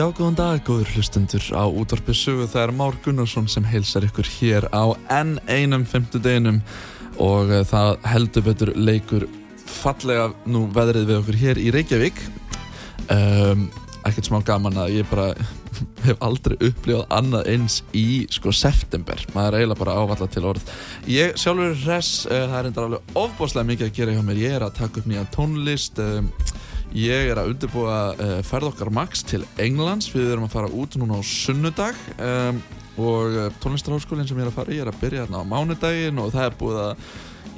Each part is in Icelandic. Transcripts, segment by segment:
Já, góðan dag, góður hlustundur á útvarpið sögu. Það er Már Gunnarsson sem heilsar ykkur hér á enn einum femtudeginum og uh, það heldur betur leikur fallega nú veðrið við okkur hér í Reykjavík. Um, ekkert smá gaman að ég bara hef aldrei upplifað annað eins í sko september. Maður er eiginlega bara ávalla til orð. Ég sjálfur res, uh, það er enda alveg ofbáslega mikið að gera hjá mér. Ég er að taka upp nýja tónlist. Um, Ég er að undirbúa uh, ferð okkar Max til Englands, við erum að fara út núna á sunnudag um, og uh, tónlistarháskólinn sem ég er að fara í er að byrja hérna á mánudaginn og það er búið að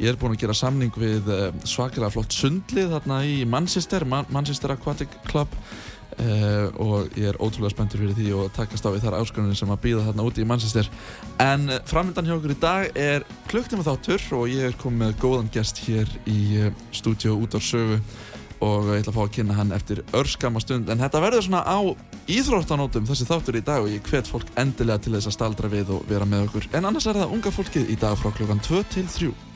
ég er búin að gera samning við uh, svakalega flott sundlið þarna í Manchester, Man Manchester Aquatic Club og ég er ótrúlega spenntur fyrir því og takast á við þar áskonunni sem að býða þarna úti í Manchester. En framöndan hjá okkur í dag er klukktíma þáttur og ég er komið með góðan gest hér í stúdíu út á sögu og ég ætla að fá að kynna hann eftir örskama stund. En þetta verður svona á íþróttanótum þessi þáttur í dag og ég hvet fólk endilega til þess að staldra við og vera með okkur. En annars er það unga fólkið í dag frá klokkan 2 til 3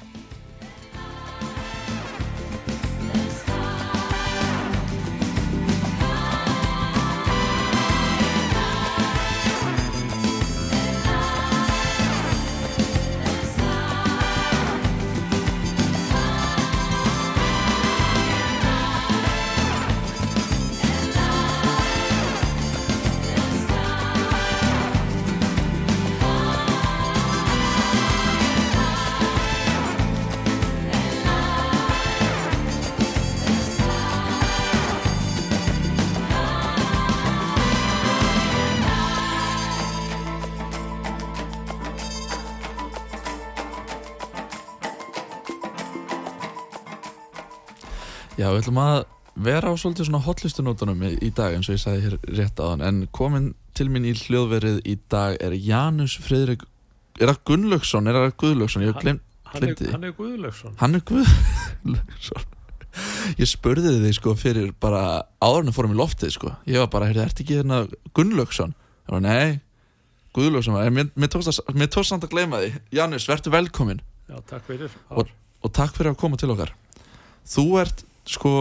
við ætlum að vera á svolítið svona hotlistunótunum í, dag eins og ég sagði hér rétt á hann en komin til mín í hljóðverið í dag er Janus Fridrik er það Gunnlaugsson, er það Guðlaugsson? Ég glemt er, því. hann er Guðlaugsson. Hann er Guðlaugsson. Ég spurði þig sko fyrir bara áðurinn að fórum í loftið sko. Ég var bara, heyrðu, ertu ekki hérna Gunnlaugsson? Það var, nei, Guðlaugsson mér, mér tókst samt að gleyma því. Janus, verður velkomin Já, takk Og- og takk fyrir að koma til okkar. Þú ert sko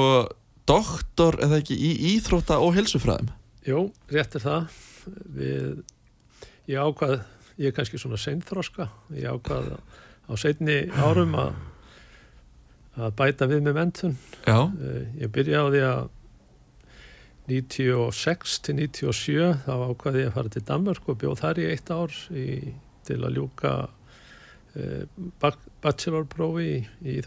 doktor eða ekki í íþrótta og helsufræðum Jú, rétt er það. Við, Ég ákvað ég er kannski svona seinþroska. Ég ákvað á seinni árum að að bæta við með mentun já, Eh, ég byrja á því að 96 til 97 þá ákvaði ég að fara til Danmörk og bjóð þar í eitt ár í, til að ljúka uh, bachelorprófi í, í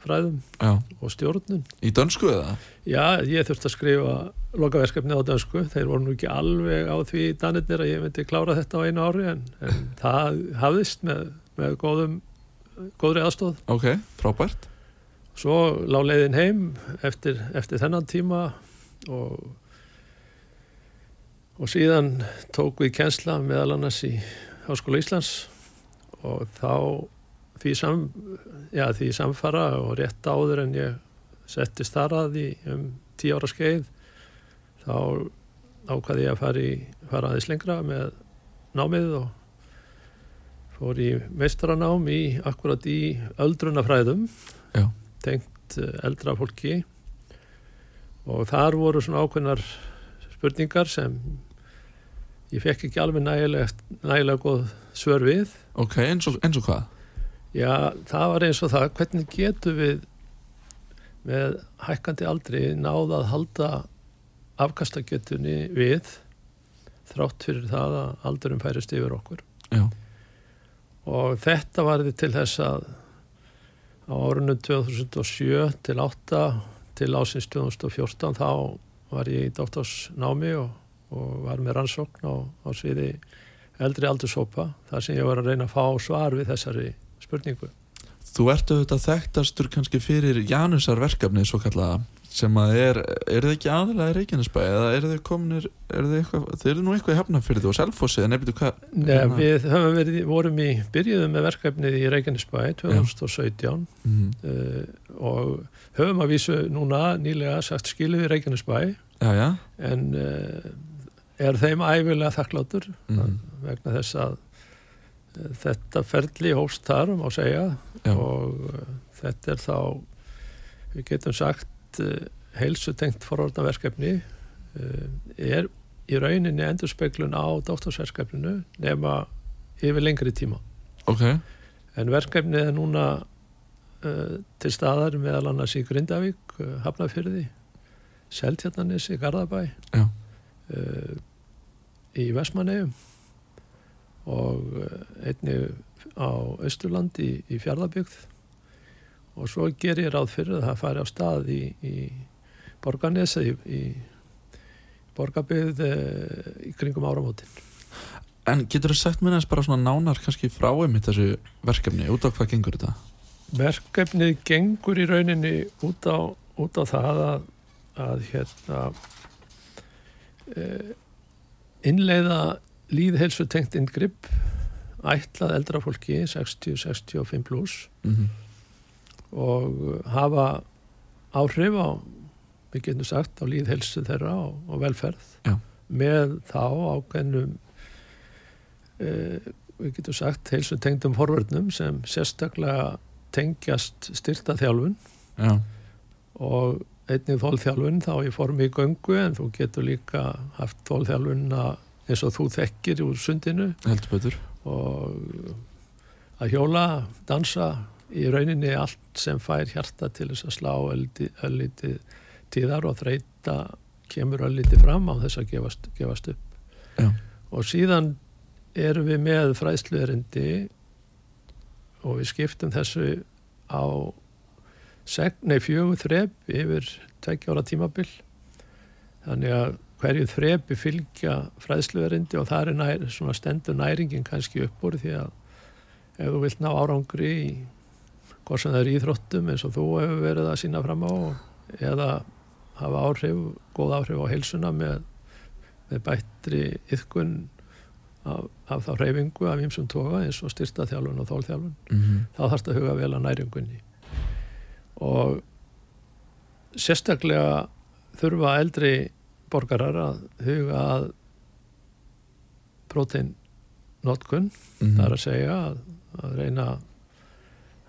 Íþróttafræðum já, og stjórnun. Í dönsku eða? Já, ég þurfti að skrifa lokaverkefni á dönsku, þeir voru nú ekki alveg á því danirnir að ég myndi klára þetta á einu ári en, en það hafðist með, með góðum, góðri aðstóð. ok, frábært. Svo lá leiðin heim eftir, eftir þennan tíma og, og síðan tók við kjensla meðal annars í Háskóla Íslands og þá því, sam, já, því samfara og rétt áður en ég settist þar að í um tíu ára skeið þá ákvaði ég að fara, í, fara aðeins lengra með námið og fór í meistaranám í akkurat í öldrunafræðum Já. tengt eh, eldra fólki. Og þar voru svona ákveðnar spurningar sem ég fekk ekki alveg nægilega, nægilega góð svör við. Ok, eins og, eins og hvað Já, það var eins og það, hvernig getum við með hækkandi aldri náða að halda afkastagetunni við þrátt fyrir það að aldurum færist yfir okkur. já, og þetta varði til þess að á árunum 2007 til 8 til ásins 2014 þá var ég í doktorsnámi og, og var með rannsókn á, á sviði eldri aldurshópa þar sem ég var að reyna að fá svar við þessari spurningu. Þú ert auðvitað þekktastur kannski fyrir Janusar verkefni svo kallaða sem að er, er þið ekki aðalega í Reykjanesbæ eða er þið kominir, er þið eitthvað, þið eru nú eitthvað í Hafnarfyrði og Selfossi en nefndu hvað? Nei, við höfum verið, vorum í, byrjuðum með verkefnið í Reykjanesbæ 2017 mm. uh, og höfum að vísu núna nýlega sagt skiluð í Reykjanesbæ já, já. en uh, er þeim æfilega þakklátur mm. vegna þess að þetta ferli hóst þar um á segja já. og uh, þetta er þá við getum sagt uh, heilsutengt forvarnaverkefni uh, er í rauninni endurspeglun á dóttorsverkefninu nema yfir lengri tíma okay. en verkefni er núna uh, til staðar meðal annars í Grindavík Hafnafjörði Seltjarnanis í Garðabæ í Vestmannegjum og einni á Östurlandi í, í Fjarlabygð og svo ger ég ráð fyrir að það fari á stað í, í Borgarnesa í, í Borgarbygð eh, í kringum áramótin. En getur þú sagt mér eins bara svona nánar kannski frá einmitt þessu verkefni, út á hvað gengur þetta? Verkefnið gengur í rauninni út á, út á það að, að hérna eh, innleiða líðhelsu tengt ingripp ætlað eldra fólki 60-65 pluss mm -hmm og hafa áhrif á, við getum sagt, á líðhelsu þeirra og, og velferð Já. með þá ákveðnum e, við getum sagt heilsu tengdum forverðnum sem sérstaklega tengjast styrta þjálfun Já. og einnig þólþjálfun þá í formi í göngu en þú getur líka haft þólþjálfun eins og þú þekkir úr sundinu. Og að hjóla, dansa í rauninni allt sem fær hjarta til þess að slá öllítið tíðar og þreita kemur öllítið fram á þess að gefast, gefast upp. Já. og síðan erum við með fræðsluðurindi og við skiptum þessu á nei, fjögur þrep yfir tveggjára tímabil. Þannig að hverju þrepi fylgja fræðsluðurindi og það er nær, stendur næringin kannski upp úr því að ef þú vilt ná árangri í hvort sem það er íþróttum eins og þú hefur verið að sína fram á eða hafa áhrif, góð áhrif á heilsuna með, með bættri yðkun af, af þá hreyfingu af ýmsum toga eins og styrsta þjálfun og þólþjálfun mm -hmm. þá þarfst að huga vel að næringunni og sérstaklega þurfa eldri borgarar að huga að prótein notkun, mm -hmm. það er að segja að, að reyna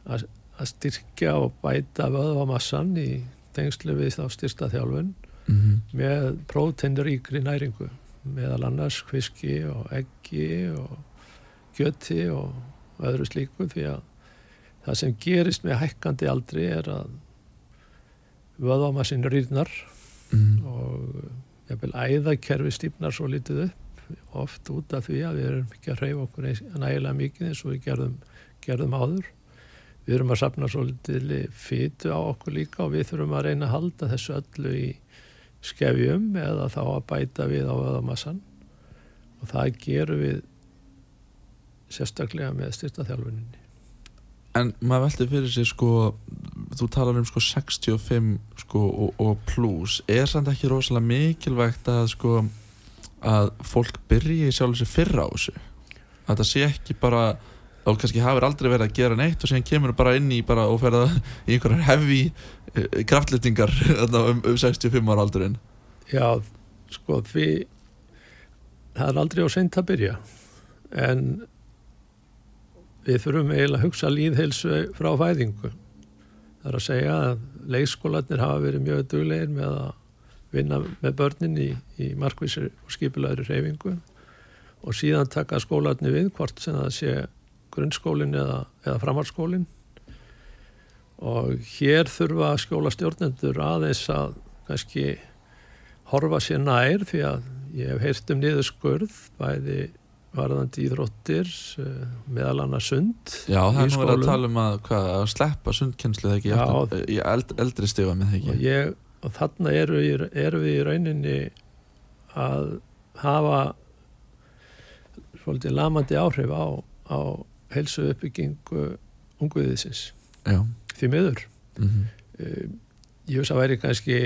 að að styrkja og bæta vöðvamassan í tengslu við þá styrsta þjálfun mm -hmm. með próteinríkri næringu meðal annars kviski og eggi og gjöti og öðru slíku því að það sem gerist með hækkandi aldri er að vöðvamassin rýrnar mm. og jafnvel æðakerfi stýpnar svo litið upp oft út af því að við erum ekki að hreyfa okkur nægilega mikið eins og við gerðum, gerðum áður. Við erum að sapna svolítið fytu á okkur líka og við þurfum að reyna að halda þessu öllu í skefjum eða þá að bæta við á öðamassan og það gerum við sérstaklega með styrtaþjálfuninni. En maður veldi fyrir sig sko þú talar um sko 65 sko og, og pluss er samt ekki rosalega mikilvægt að sko að fólk byrji sjálf þessi fyrra á þessu? Að það sé ekki bara þá kannski hafur aldrei verið að gera neitt og síðan kemur bara inn í bara og ferða í einhverjar hefi uh, kraftlettingar um, um 65 ára aldurinn. Já, sko því það er aldrei á sent að byrja en við þurfum eiginlega að hugsa líðheilsu frá fæðingu það er að segja að leikskólanir hafa verið mjög duglegir með að vinna með börnin í, í markvísir og skipilæri reyfingu og síðan taka skólanir við hvort sem það sé grunnskólinn eða, eða framhaldsskólinn. Og hér þurfa skjólastjórnendur aðeins að kannski horfa sér nær því að ég hef heyrt um niður skurð bæði varðandi íþróttir uh, meðal annars sund Já, það er nú verið að tala um að, hvað, að sleppa sundkennslu þegar ekki Já. eftir, í eld, eldri stiga með ekki ég, og þarna eru, við- eru við í rauninni að hafa svolítið lamandi áhrif á, á helsu uppbyggingu ungviðisins. Já, því miður. Mhm, uh, ég veist að væri kannski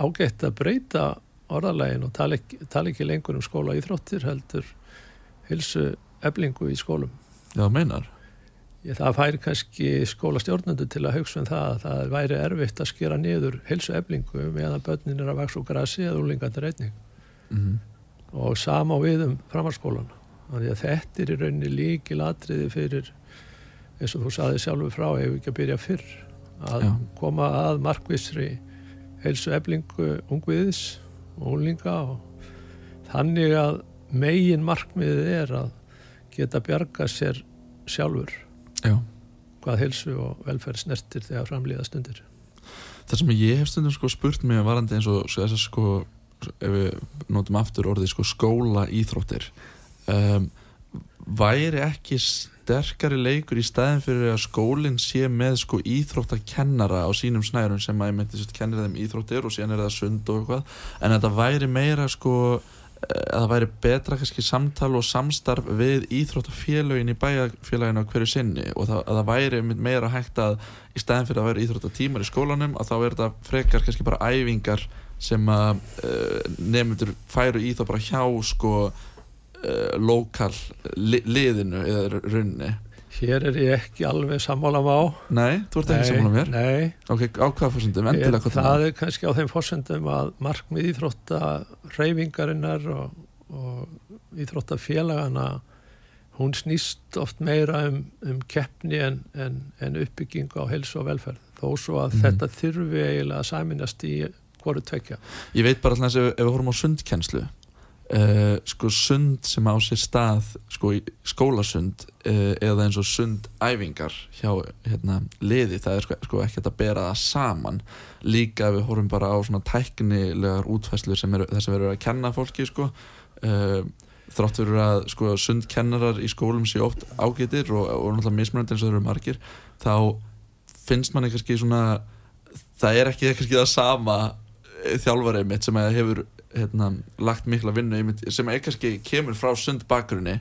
ágætt að breyta orðalægin og tala ekki, tala ekki lengur um skóla íþróttir heldur hilsu eblingu í skólum. já, meinar Ég, það færi kannski skólastjórnendur til að hugsa um það að það væri erfitt að skera niður hilsu eblingu meðan börnin er að vaks úr grasi eða úlingandir einning mhm, og sama við um framhalskólan. Þannig að þetta er í rauninni líkil atriði fyrir eins og þú saði sjálfur frá ef við ekki að byrja fyrr að Já. koma að markvissri heilsu eblingu ungviðis og unglinga og þannig að megin markmiðið er að geta bjarga sér sjálfur Já hvað heilsu og velferð snertir þegar framlýða stundir. Það sem ég hef stundum sko spurt mig varandi eins og þess að sko ef við notum aftur orðið sko skóla íþróttir um, væri ekki sterkari leikur í staðin fyrir að skólinn sé með sko íþróttakennara á sínum snærum sem að ég myndi sérst kennir þeim íþróttir og síðan er það sund og eitthvað en þetta væri meira sko að það væri betra kannski samtal og samstarf við íþróttafélögin í bæjarfélaginu á hverju sinni og það, að það væri meira hægt að í staðin fyrir að vera íþróttatímar í skólanum að þá er þetta frekar kannski bara æfingar sem að uh, nefndur færu í þá bara hjá sko uh, lokal li, liðinu eða runni Hér er ég ekki alveg sammála má. Nei, þú ert ekki saman á mér Nei, Ok, á hvað fórsendum, endilega hvað það er kannski á þeim fórsendum að markmið íþrótta reyfingarinnar og, og íþrótta félagana hún snýst oft meira um, um keppni en, en, en uppbyggingu á helsu og velferð þó svo að Mhm. þetta þurfi eiginlega að saminast í hvoru tvekja. Ég veit bara alltaf ef, ef við horfum á sundkennslu uh, sko sund sem á sér stað sko skólasund uh, eða eins og sundæfingar hjá hérna, liði, það er sko, sko ekki að bera það saman. Líka við horfum bara á svona tæknilegar útfæslur sem eru, að verður að kenna fólki sko. Uh, þrátt fyrir að sko sundkennarar í skólum séu oft ágætir og, og náttúrulega mismunandi eins og þeir eru margir þá finnst manni kannski svona það er ekki kannski það sama þjálfari mitt sem hefur hérna, lagt mikla vinnu einmitt, sem er kannski kemur frá sund bakgrunni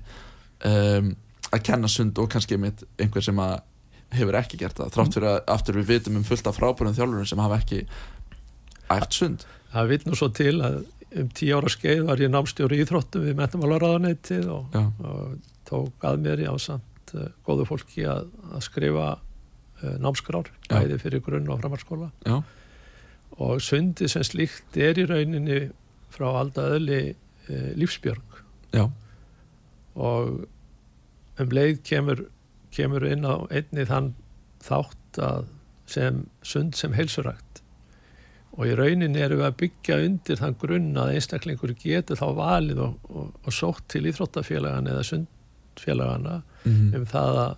um, að kenna sund og kannski einhver sem að hefur ekki gert það þrátt fyrir að aftur við vitum um fullt af frábærum þjálfurum sem hafa ekki æft sund. Það vil nú svo til að um tíu ára skeið var ég námstjóri í íþróttum við metamálaráðanettið og, og tók að mér í ásamt uh, góðu fólki að, að skrifa uh, námskrár, bæði fyrir grunn og framhalskóla Já, og sundi sem slíkt er í rauninni frá alda öðli uh, lífsbjörg. Já, og um leið kemur, kemur inn á einni þann þátt að sem sund sem heilsurækt. Og í rauninni erum við að byggja undir þann grunn að einstaklingur getur þá valið og, og, og sótt til íþróttafélagan eða sundfélagana mm um það að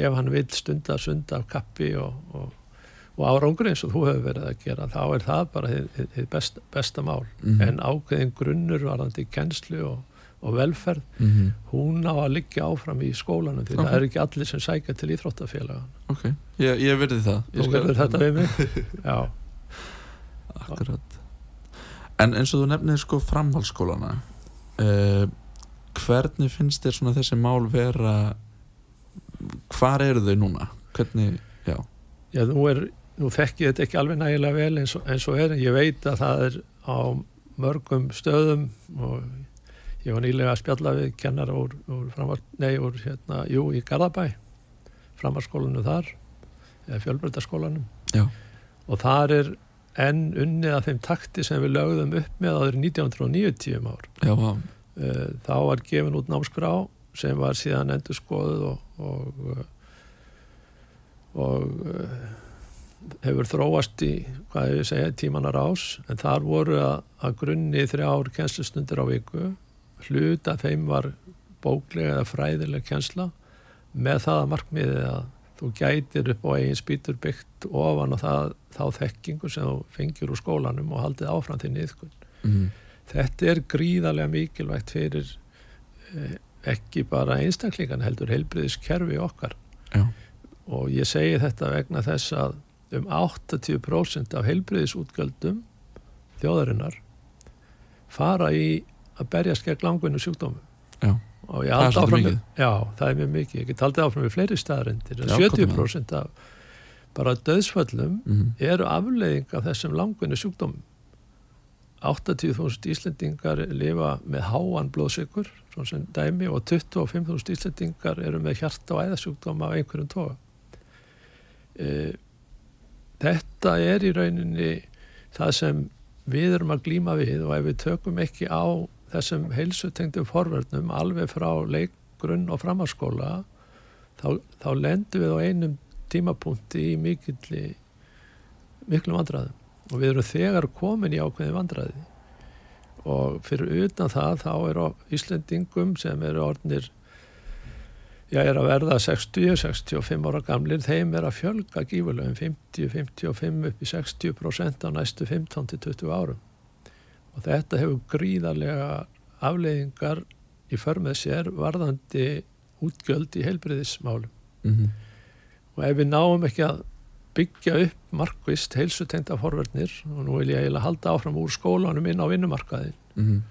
ef hann vil stunda sund af kappi og, og, og árangur eins og þú hefur verið að gera þá er það bara hið, hið, hið best, besta mál. Mhm. en ákveðin grunnur varandi kennslu og, og velferð mm hún á að liggja áfram í skólanum því Ok. það er ekki allir sem sækja til íþróttafélagan ok, ég, ég verði það. Ég þú verður þetta við mig? Já, Akkurat. En eins og þú nefnir sko framhaldsskólana uh, hvernig finnst þér svona þessi mál vera hvar eru þau núna? Hvernig, já, já nú, er, nú þekki ég þetta ekki alveg nægilega vel eins og, eins og er ég veit að það er á mörgum stöðum og ég var nýlega að spjalla við kennara úr, úr, framhald, nei, úr hérna, jú, í Garðabæ framhaldsskólanum þar eða fjölbreytaskólanum og þar er enn unnið að þeim takti sem við lögðum upp með áður 1990 um ár. Já. Eh, þá var gefin út námskrá sem var síðan endur skoðuð og, og, eh, og eh, hefur þróast í, hvað ég segja, tímanar ás en þar voru að, að grunni þrjár kennslustundir á viku hlut að þeim var bóklega eða fræðileg kennsla með það að markmiði að þú gætir upp á eigin spýtur byggt ofan og það, þá þekkingu sem þú fengir úr skólanum og haldið áfram þinn yðkun Mm. Þetta er gríðarlega mikilvægt fyrir eh, ekki bara einstaklingan heldur heilbriðiskerfi okkar Já. og ég segi þetta vegna þess að um 80% af heilbriðisútgjöldum þjóðarinnar fara í að berjast gegn langvinnu sjúkdómum Já. Það er svolítið mikið. já, það er mjög mikið, ég get haldið áfram við fleiri staðarindir, með 70% af bara döðsföllum Mhm. eru afleiðing af þessum langvinni sjúkdómum 80.000 Íslendingar lifa með háan blóðsykur svona sem dæmi og 25.000 Íslendingar eru með hjarta og æðasjúkdóma af einhverjum toga e, þetta er í rauninni það sem við erum að glíma við og ef við tökum ekki á þessum heilsutengdum forverðnum alveg frá leikgrunn og framhalskóla þá, þá lendum við á einum tímapunkti í mikilli miklum vandræðum. Og við erum þegar komin í ákveðin vandræði. Og fyrir utan það þá er á Íslendingum sem eru orðnir já, er að verða 60-65 ára gamlir, þeim er að fjölga gífurlega um 50-55 upp í 60% á næstu 15-20 árum og þetta hefur gríðarlega afleiðingar í förmið sér varðandi útgjöld í heilbriðismálum Mhm. og ef við náum ekki að byggja upp markvist heilsutengda forverðnir og nú vil ég eiginlega halda áfram úr skólanum inn á vinnumarkaðin Mhm.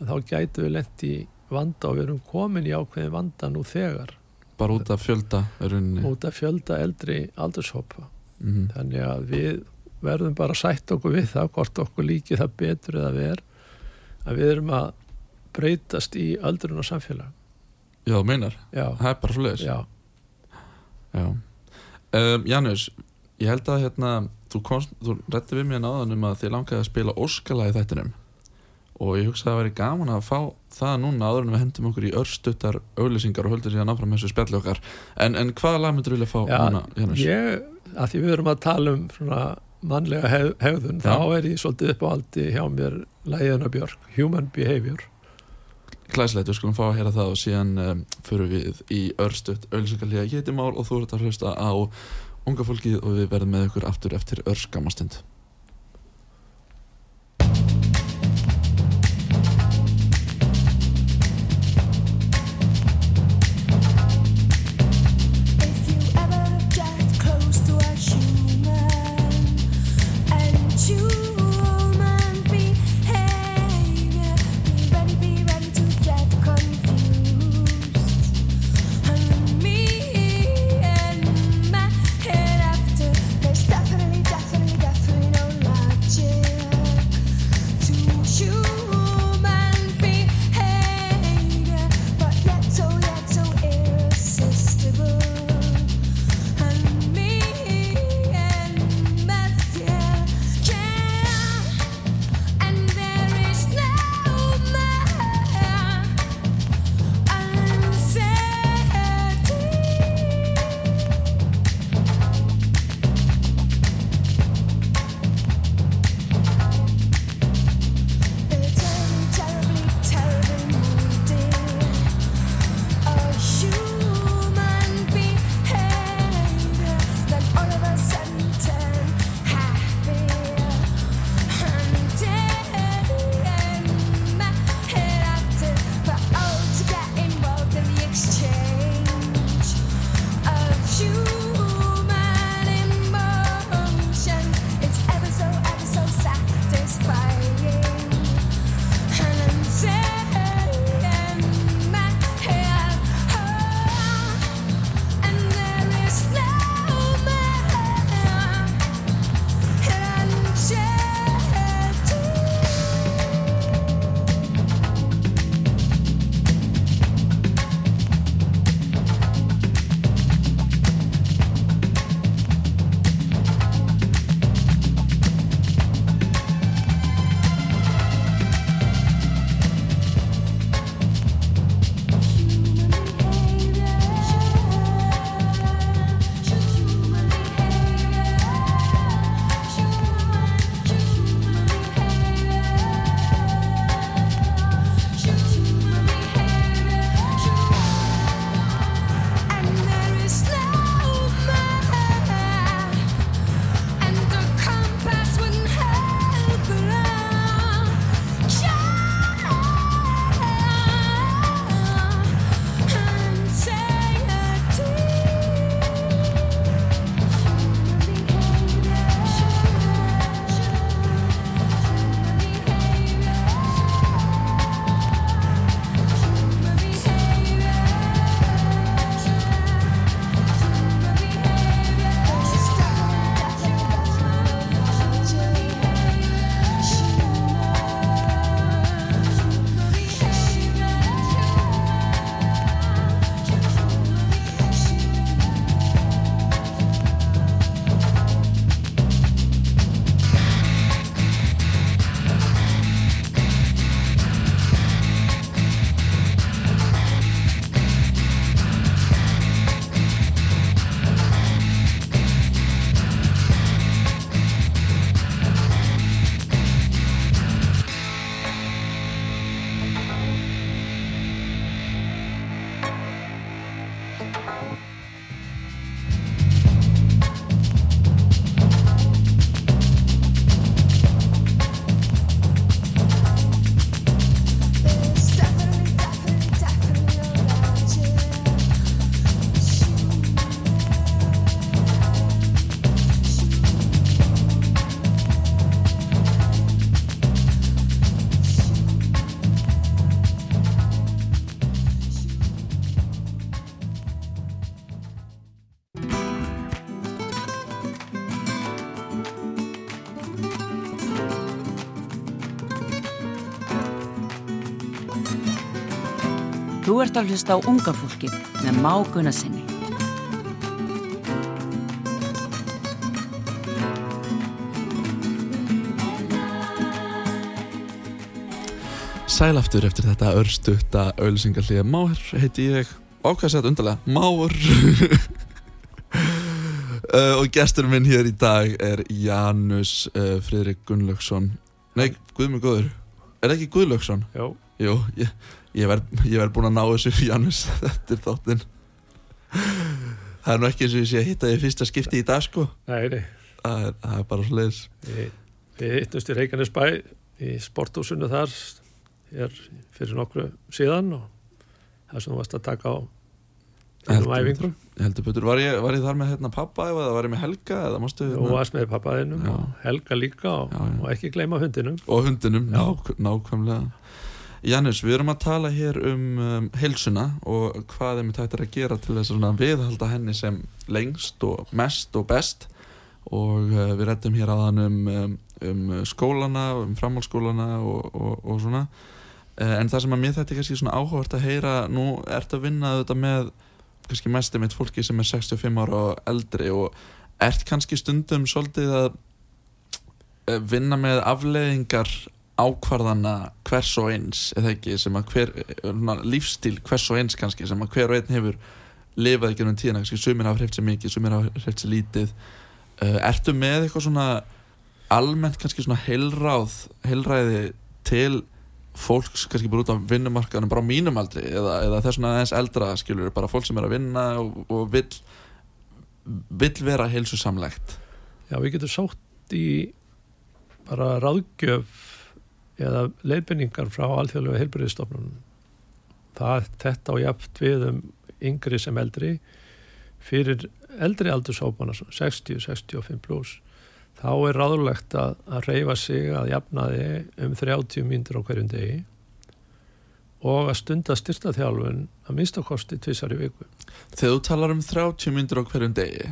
þá gætu við lent í vanda og við erum komin í ákveðin vanda nú þegar. Bara út af fjölda í rauninni. út af fjölda eldri aldurshópa. Mhm. þannig að við verðum bara að sætta okkur við það hvort okkur líki það betur eða ver að við erum að breytast í öldrun og samfélag. Já, þú meinar, já, það er bara svo leiðis já, Já. Um, Janus, ég held að hérna, þú, þú rætti við mér náðan um að þið langaði að spila Óskala í þættinum og ég hugsaði að það væri gaman að fá það núna áður en við hendum okkur í örstuttar auðlýsingar og höldum síðan áfram þessu spjalli okkar en, en hvaða lag myndir vilja fá Já, núna, Janus? ég, að því við erum að tala um svona mannlega heg, hegðun Já. þá er ég svolítið upp á aldi hjá mér Læðina Björk, Human Behavior Klæslegt, við skulum fá að heyra það og síðan um, fyrir við í örstutt auðlýsingarlega Már og þú ert að hlusta á unga fólkið og við verðum með ykkur aftur eftir örskamastund Þú ert að hlusta á unga fólkið með Má Gunnar sinni. Sælaftur eftir þetta örstutta auðlýsingarlíða Máur heiti ég. Ákvæðsett undarlega? Máur. Uh, og gestur minn hér í dag er Janus uh, Friðrik Gunnlaugsson. Nei, Guðmur Guður Er það ekki Guðlaugsson? Já, Jú, ég, ég verð ver búin að ná þessu Janus eftir þáttinn Það er nú ekki eins og ég sé að hitta því fyrsta skipti í dag sko nei, nei. Það er, það er bara svo leiðis Við, hittumst í Reykjanesbæ í sporthúsinu þar hér fyrir nokkru síðan og það sem þú varst að taka á þessum æfingum. Heldur betur, var ég, var ég þar með hérna pappa eða var ég með Helga Þú varst með pappaðinum og Helga líka og, Já, já. og ekki gleyma hundinum. og hundinum, Já. ná, nákvæmlega Janus, við erum að tala hér um, um heilsuna og hvað er tægt að gera til þess að viðhalda henni sem lengst og mest og best. Og uh, við rettum hér aðan um, um, um skólana, um framhaldsskólana og, og, og svona. Uh, en það sem að mér þetta er kannski svona áhugavert að heyra nú ert að vinna þetta með kannski mest mitt fólki sem er 65 ára og eldri og ert kannski stundum svolítið að eh, vinna með afleiðingar ákvarðana hvers og eins eða ekki sem að hver lífstíl hvers og eins kannski sem að hver og einn hefur lifað ekki um tíðina kannski sumir hafa hreift sér mikið, sumir hafa hreift sér lítið. Uh, Ertu með eitthvað svona almennt kannski svona heilráð heilræði til fólks kannski bara út af vinnumarkaðanum bara á mínum aldri eða, eða þess svona aðeins eldra skilur bara fólk sem er að vinna og, og vill vill vera heilsusamlegt? Já, við getum sótt í bara ráðgjöf eða leiðbynningar frá alþjóðlega heilbyrðistofnunum. Það, þetta og jafnt við um yngri sem eldri fyrir eldri aldurshópana, 60-65 pluss, þá er ráðulegt að, að reyfa sig að jafnaði um 30 mínútur á hverjum degi og að stunda styrtaþjálfun að minnstakosti tvisar í viku. Þegar þú talar um 30 myndir á hverjum degi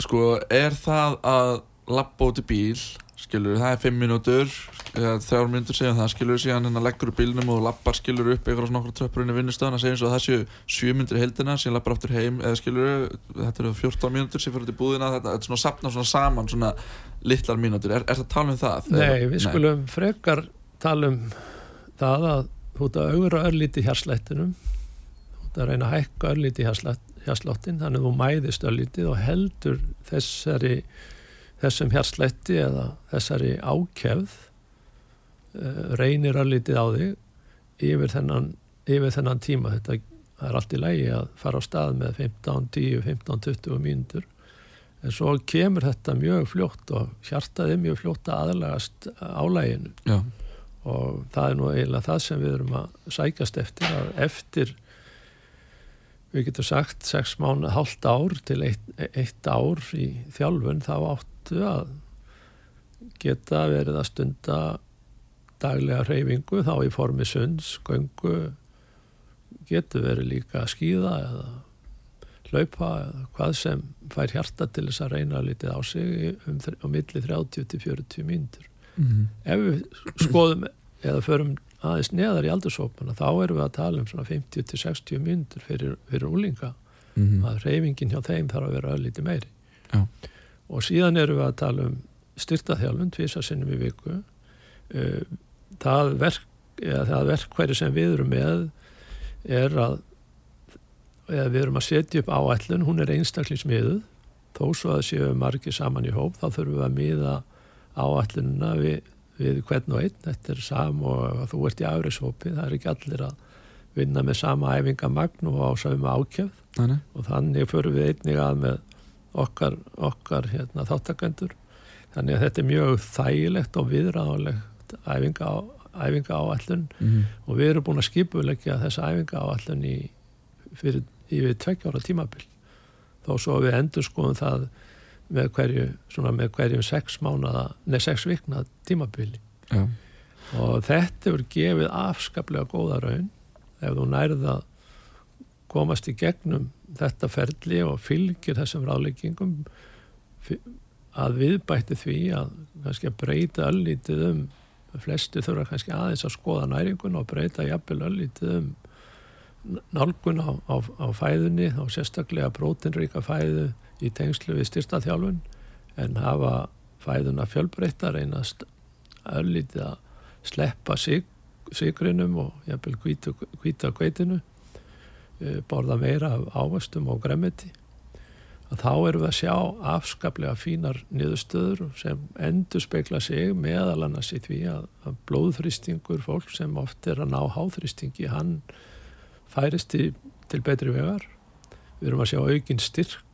sko, er það að lappa út í bíl skilur, það er 5 mínútur 3 mínútur segja það, skilur síðan hérna leggur bílnum og lappar skilur upp eitthvað svona okkur tröppur inn í vinnustöðan að segja eins og það séu 7 mínútur í heldina, síðan lappar aftur heim eða skilur, þetta eru 14 mínútur sem fyrir í búðina, þetta, er svona sapna svona saman svona litlar mínútur, er, er það að tala um það? Nei, við skulum frekar tala um það að þú ert að augra örlíti hérslættinum þú ert að reyna að hækka örlíti hérsláttin þannig þú mæðist örlítið og heldur þessari þessum hérslætti eða þessari ákefð uh, reynir örlítið á þig yfir þennan, yfir þennan tíma. Þetta er allt í lægi að fara á stað með 15, 10, 15, 20 mínútur. En svo kemur þetta mjög fljótt og hjartaði mjög fljótt að aðlagast álæginu Já, og það er nú eiginlega það sem við erum að sækjast eftir að eftir við getum sagt 6 mánu, hálft ár til eitt, eitt ár í þjálfun þá áttu að geta verið að stunda daglega hreyfingu þá í formi sunds, göngu getur verið líka að skýða eða hlaupa eða hvað sem fær hjarta til þess að reyna lítið á sig um, á milli 30 til 40 mínútur mm ef við skoðum eða förum aðeins neðar í aldursópana þá erum við að tala um svona 50 til 60 mínútur fyrir, fyrir úlinga -hmm. að reyfingin hjá þeim þarf að vera öllítið meiri Já. og síðan erum við að tala um styrtaþjálfun tvísa sinnum í viku Uh, það verk eða það verkværi sem við erum með er að eða við erum að setja upp áætlun hún er einstaklismiðuð þó svo að séu margir saman í hóp þá þurfum við að miða áætlununa við, við hvern og einn. Þetta er sam og þú ert í afrishópi það er ekki allir að vinna með sama æfingamagn og á sama ákjöf. Og þannig förum við einnig að með okkar, okkar hérna, þáttakendur þannig að þetta er mjög þægilegt og viðráðanlegt æfinga, á, æfinga áallun Mhm. og við erum búin að skipulegja þessa æfinga áallun í fyrir yfir tveggjára tímabil þó svo við endur skoðum það með hverju, svona með hverjum sex mánada, nei sex vikna tímabili Já. og þetta hefur gefið afskaplega góða raun ef þú nærið að komast í gegnum þetta ferli og fylgir þessum ráðleggingum fi- að viðbætti því að kannski að breyta öllítið um flesti þurfa kannski aðeins að skoða næringun og breyta jafnvel öllítið um nálgun á, á, á fæðunni þá sérstaklega prótinríka fæðu í tengslu við styrsta þjálfun en hafa fæðuna fjölbreytta reynast öllítið að sleppa sig, sigrinum og jafnvel hvíta kveitinu eh, borða meira af ávastum og gremmeti að þá erum við að sjá afskaplega fínar niðurstöður sem endur spekla sig meðal annars í því að, að blóðþrýstingur fólk sem oft er að ná háþrýstingi hann færist til, til betri vegar. Við erum að sjá aukin styrk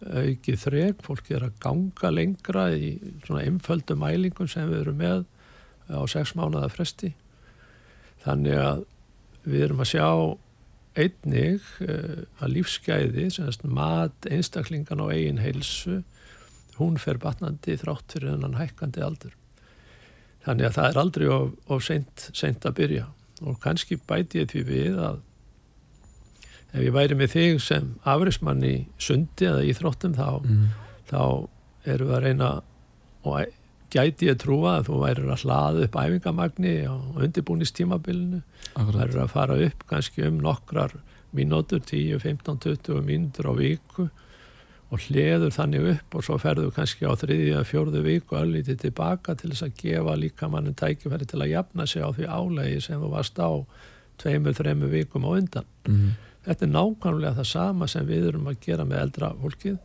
aukið þreg, fólk er að ganga lengra í svona einföldu mælingum sem við erum með á sex mánuða fresti. Þannig að við erum að sjá einnig uh, að lífsgæði, semast mat einstaklingan á eigin heilsu hún fer batnandi þrátt fyrir hennan hækkandi aldur þannig að það er aldrei of, of seint, seint að byrja og kannski bæti ég því við að ef ég væri með þig sem afrismann í sundi eða íþróttum þá, mm. þá erum við að reyna og gæti ég trúa að þú værir að hlaða upp æfingamagni á undirbúnistímabilinu verður að fara upp kannski um nokkrar mínútur, 10, 15, 20 mínútur á viku og hliður þannig upp og svo ferðu kannski á þriðja, fjórðu viku öllítið tilbaka til þess að gefa líka mannum tækifæri til að jafna sig á því álegi sem þú varst á tveimur, þreimur vikum á undan. Mm. Þetta er nákvæmlega það sama sem við erum að gera með eldra fólkið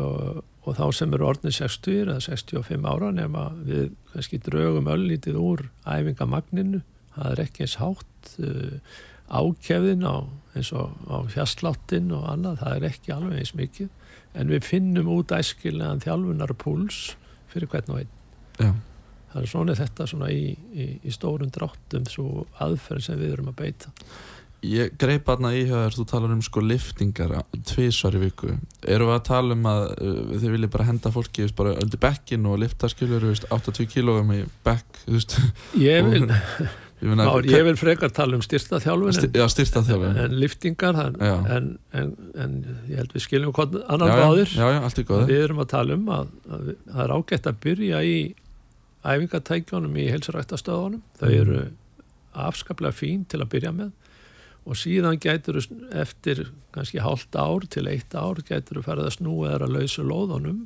og, og þá sem eru orðin 60 eða 65 ára nema við kannski draugum öllítið úr æfingamagninu, það er ekki eins hátt uh, ákefðin á, eins og á fjastláttin og annað, það er ekki alveg eins mikið en við finnum út æskilegan þjálfunar púls fyrir hvern og einn. Já. Það er svona þetta svona í, í, í stórum dráttum svo aðferð sem við erum að beita. Ég greip aðna í hjá þér, þú talar um sko liftingar tvísvar í viku. Erum við að tala um að uh, þið viljið bara henda fólki veist, bara undir bekkin og lifta skilur veist, 80 kílóum í bekk Ég vil, ég meina, Már, ég vil frekar tala um sti, en, Já, styrta þjálfum en liftingar en, en, en, en ég held við skiljum já, báðir. Við erum að tala um að, það er ágætt að byrja í æfingatækjónum í heilsurættastöðunum. Þau Mm. eru afskaplega fín til að byrja með og síðan gætur eftir kannski hálft ár til eitt ár gætur þú farið að snúa þær að lausu lóðunum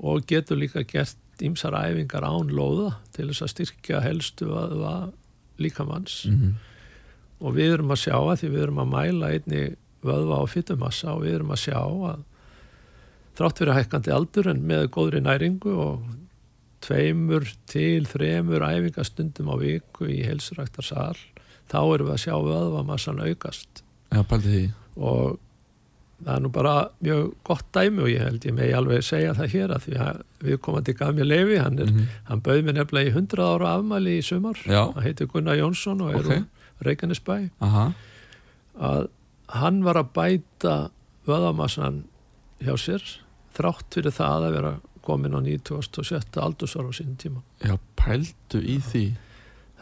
og getur líka gert ýmsar æfingar án lóða til þess að styrkja helstu að líkamanns mm og við erum að sjá að því við erum að mæla einni vöðva á fytumassa og við erum að sjá að þrátt fyrir hækkandi aldur en með góðri næringu og tveimur til þremur æfingastundum á viku í heilsuræktarsal þá erum við að sjá vöðvamassan aukast Já, pældi því og það er nú bara mjög gott dæmi og ég held ég megi alveg segja það hér að því að við komandi gaf mér leifi, hann, er, Mhm. hann bauð mér nefnilega í 100 ára afmæli í sumar, Já. hann heitir Gunnar Jónsson og er Ok. úr Reykjanesbæ að hann var að bæta vöðamassan hjá sér þrátt fyrir það að vera komin á 97. aldursár á sínum tíma. já, pældu í því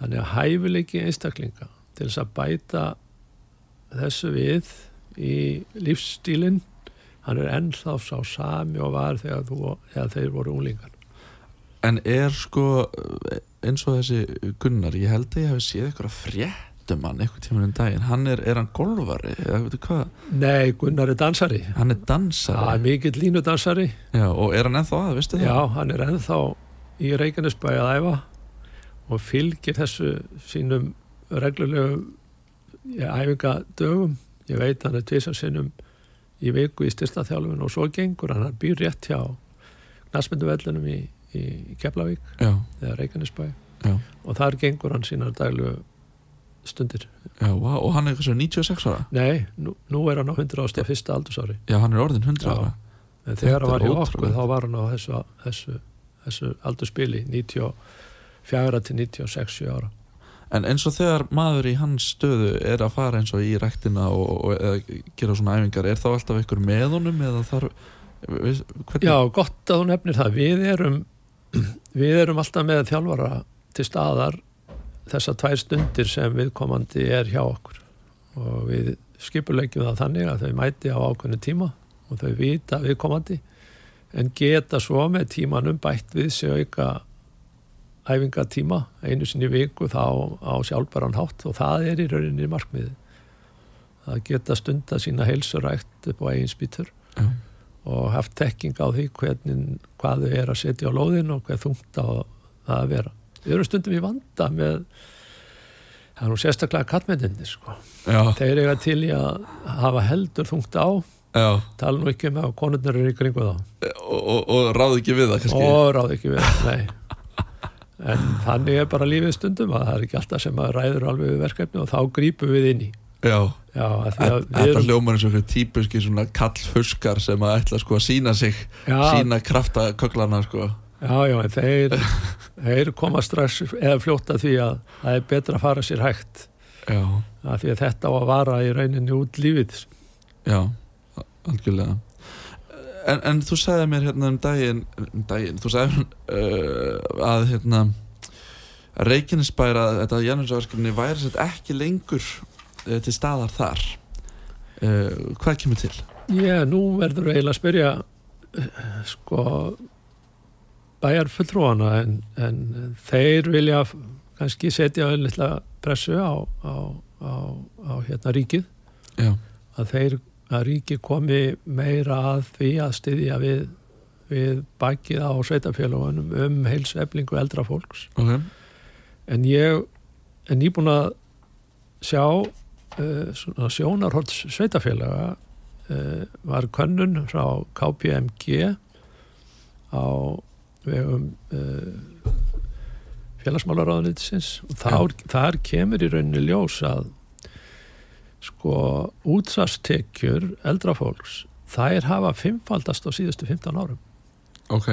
Þannig að hæfileiki einstaklinga til þess að bæta þessu við í lífstílinn, hann er ennþá sá sami og var þegar, þú, þegar þeir voru unglingar. En er sko eins og þessi Gunnar, ég held að ég hef séð eitthvað fréttum hann eitthvað tíma um daginn, hann er, er hann golfari eða veitu hvað, Nei, Gunnar er dansari. hann er er dansari mikill línudansari. Já, og er hann ennþá að, veistu það? Já, hann er ennþá í Reykjanesbæ að æfa og fylgir þessu sínum reglulegu ja, æfingadögum. Ég veit hann er tvisar sinnum í viku í styrsta þjálfun og svo gengur hann, býr rétt hjá knastmynduvellunum í, í Keflavík Já, eða Reykjanesbæ já, og þar gengur hann sínar daglu stundir. já, vá, og hann er eitthvað svo 96 ára Nei, nú, nú er hann á 101. aldursári Já, hann er orðin 100 Já. ára en þegar hann var hjá okkur þá var hann á þessu, þessu, þessu aldurspili 94 til 96 sjö ára En eins og þegar maður í hans stöðu er að fara eins og í ræktina og, og eða gera svona æfingar, er þá alltaf einhver með honum eða þarf við? Já, gott að þú nefnir það við erum, við erum alltaf með þjálfara til staðar þessar tvær stundir sem viðkomandi er hjá okkur og við skipulegjum það þannig að þau mæti á ákveðnu tíma og þau vita viðkomandi en geta svo með tímanum bætt við sig auka æfingatíma einu sinni viku þá á sjálfbæran hátt og það er í rauninni markmiði að geta stunda sína heilsurækt upp á eigin spýtur Já. og haft tekking á því hvernig, hvað þau er að setja á lóðin og hvað þungt á það að vera. Við erum stundum í vanda með það er nú sérstaklega kattmennir sko. Þeir eiga til í að hafa heldur þungt á. Já, tala nú ekki um að konurnar eru í kringu þá. Og, og, og ráð ekki við það kannski. Og ráð ekki við, nei en þannig er bara lífið stundum að það er ekki alltaf sem að ræður alveg við verkefni og þá grípum við inn í. Já, já, þetta erum hljómar eins og eitthvað típuski svona kallfuskar sem að ætla sko að sína sig já, sína krafta köglana sko. Já, já, en þeir þeir koma strax eða fljóta því að það er betra að fara sér hægt. Já, að því að þetta á að vara í rauninni út lífið. Já, algjörlega En, en þú sagði mér hérna um daginn, um daginn þú sagði uh, að hérna að Reykjanesbæra þetta Janúsarverkefni væri sett ekki lengur uh, til staðar þar. Uh, hvað kemur til? Já, nú verður eiginlega að spyrja eh, sko bæjar fulltrúana en, en þeir vilja kannski setja litla pressu á, á, á, á hérna ríkið. Já, að þeir að ríki komi meira að því að styðja við, við bakið á sveitafélagunum um heilseflingu eldra fólks. Ok. En ég er nýbúin að sjá uh, svona sjónarhótt sveitafélaga uh, var könnun frá KPMG á vegum uh, félagsmálaráðunitisins og þar, þar kemur í rauninni ljós að sko útsvarstekjur eldra fólks þær hafa fimmfaldast á síðustu 15 árum. Ok,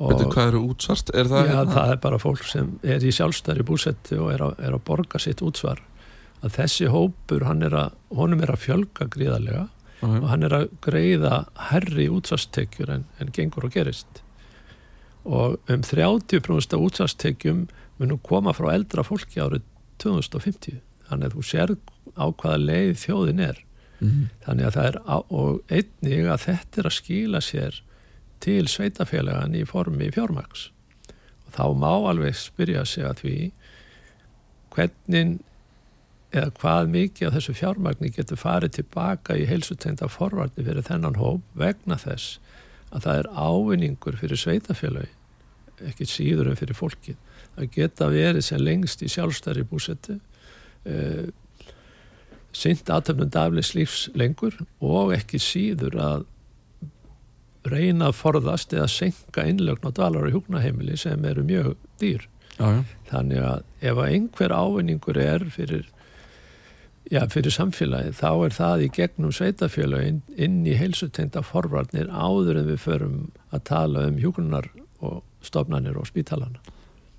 og veitu hvað eru útsvart? Er það, Já, hérna? það er bara fólk sem er í sjálfstæri búsetti og er að, er að borga sitt útsvar. Að þessi hópur, hann er að honum er að fjölga gríðarlega og Ok, hann er að greiða herri útsvarstekjur en, en gengur og gerist. Og um 30% af útsvarstekjum munum koma frá eldra fólki árið 2050 þannig að þú sér á hvaða leið þjóðin er. Mhm, þannig að það er á, og einnig að þetta er að skila sér til sveitafélagan í formi fjármaks og þá má alveg spyrja sig að því hvernig eða hvað mikið af þessu fjármagni getur farið tilbaka í heilsutengda forvarni fyrir þennan hóp vegna þess að það er ávinningur fyrir sveitafélagi ekki síður en fyrir fólkið að geta verið sem lengst í sjálfstæri búsetti sint aðtöfnum daflis lífs lengur og ekki síður að reyna að forðast eða senka innlögn á dvalar og hjúknaheimili sem eru mjög dýr. já, já, Þannig að ef að einhver ávinningur er fyrir, já, fyrir samfélagi þá er það í gegnum sveitafélagin inn í heilsutengda forvarnir áður en við förum að tala um hjúknunar og stofnanir og spítalana.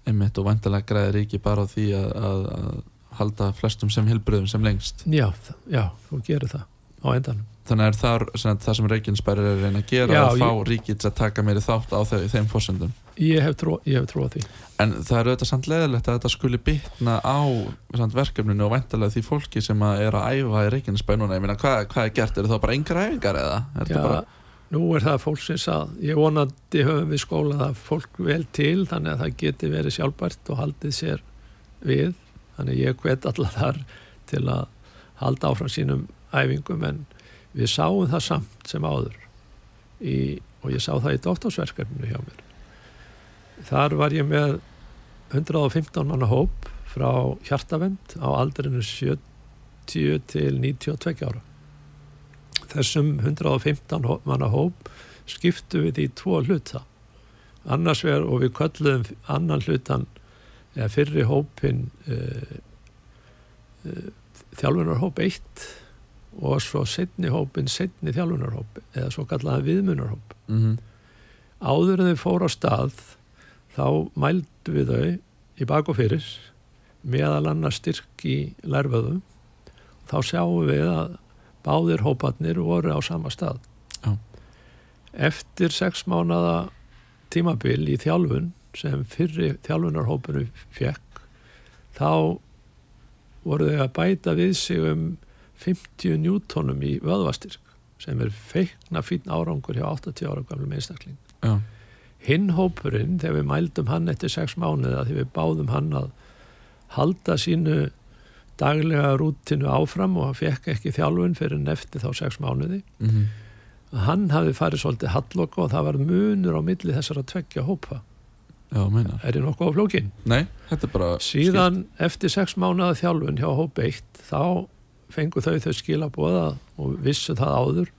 einmitt og vantilega græðir ekki bara á því að, að, að halda flestum sem hilbriðum sem lengst Já, já, þú gerir það á endanum. þannig er það, sem, það sem Reykjanesbæri er að reyna að gera Já, að fá ég- ríkið til að taka meiri þátt á þau, þeim fórsöndum Ég hef trú, ég hef trú því. en það er auðvitað samt leðilegt að þetta skuli bitna á verkefninu og vantilega því fólki sem að er að æfa í Reykjanesbæri núna, ég meina hvað, hvað er gert, eru þá bara yngra æfingar eða? Er Já, þetta bara, nú er það fólksins að ég vonandi höfum við skólað það fólk vel til þannig að það geti verið sjálfbært og haldið sér við þannig ég hvet allar þar til að halda áfram sínum æfingum en við sáum það samt sem áður í, og ég sá það í doktorsverkefninu hjá mér. Þar var ég með 115 manna hóp frá hjartavend á aldrinu 70 til 92 ára. Þessum 115 hó- manna hóp skiptu við í tvo hluta. Annars vegar og við kölluðum annan hlutan eða fyrri hópin uh, uh, þjálfunarhóp 1 og svo setni hópin setni þjálfunarhóp eða svo kallaða viðmunarhóp mm áður en þau fóru á stað þá mældu við þau í bak og fyrir meðal annars styrk í lærföðum þá sjáum við að báðir hóparnir voru á sama stað. Já. eftir sex mánada tímabil í þjálfun sem fyrri þjálfunarhópinu fekk þá voru þau að bæta við sig um 50 njútonum í vöðvastyrk sem er feikna fín árangur hjá 80 ára gamlu einstakling. Já, hinn hópurinn þegar við mældum hann eftir sex mánuði að því við báðum hann að halda sínu daglega rútinu áfram og hann fekk ekki þjálfun fyrir en eftir þá sex mánuði mm að hann hafi farið svolítið hallokk og það var munur á milli þessara tveggja hópa Já, er ég nokkuð á flókin? Nei, síðan eftir sex mánuða þjálfun hjá hóp 1 þá fengu þau þau skilabóða og vissu það áður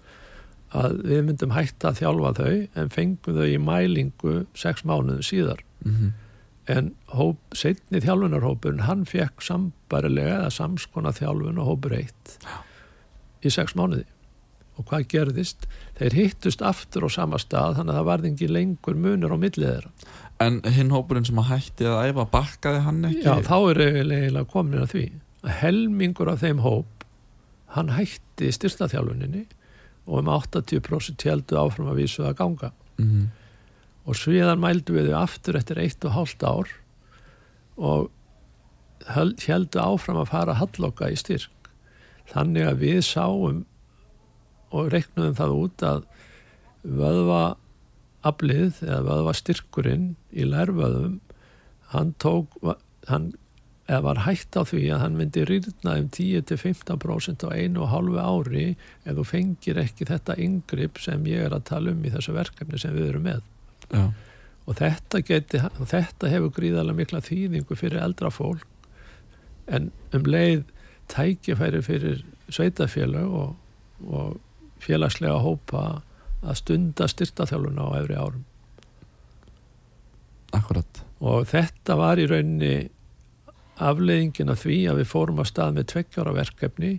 að við myndum hætta að þjálfa þau en fengum þau í mælingu sex mánuðum síðar. Mm en hóp, setni þjálfunarhópurinn hann fekk sambarilega eða samskona þjálfun og hópur 1 í sex mánuði. Og hvað gerðist? Þeir hittust aftur á sama stað þannig að það varði ekki lengur munur á millið þeirra En hinn hópurinn sem að hætti að æfa bakkaði hann ekki? Já, þá er eiginlega komin að því. Að helmingur af þeim hóp hann hætti styrstaþjálfuninni og um 80% heldu áfram að vísu að ganga. Mm og sviðan mældu við þau aftur eftir eitt og hálft ár og heldu áfram að fara halloka í styrk. Þannig að við sáum og reiknuðum það út að vöðva aflið eða vöðva styrkurinn í lærvöðum hann tók hann eða var hægt á því að hann myndi rýrna um 10-15% á einu og hálfu ári ef þú fengir ekki þetta yngripp sem ég er að tala um í þessu verkefni sem við erum með. Já, og þetta, geti, þetta hefur gríðarlega mikla þýðingu fyrir eldra fólk en um leið tækifæri fyrir sveitafélag og, og félagslega hópa að stunda styrtaþjálfuna á efri árum akkurat og þetta var í rauninni afleiðingin af því að við fórum að stað með tveggjára verkefni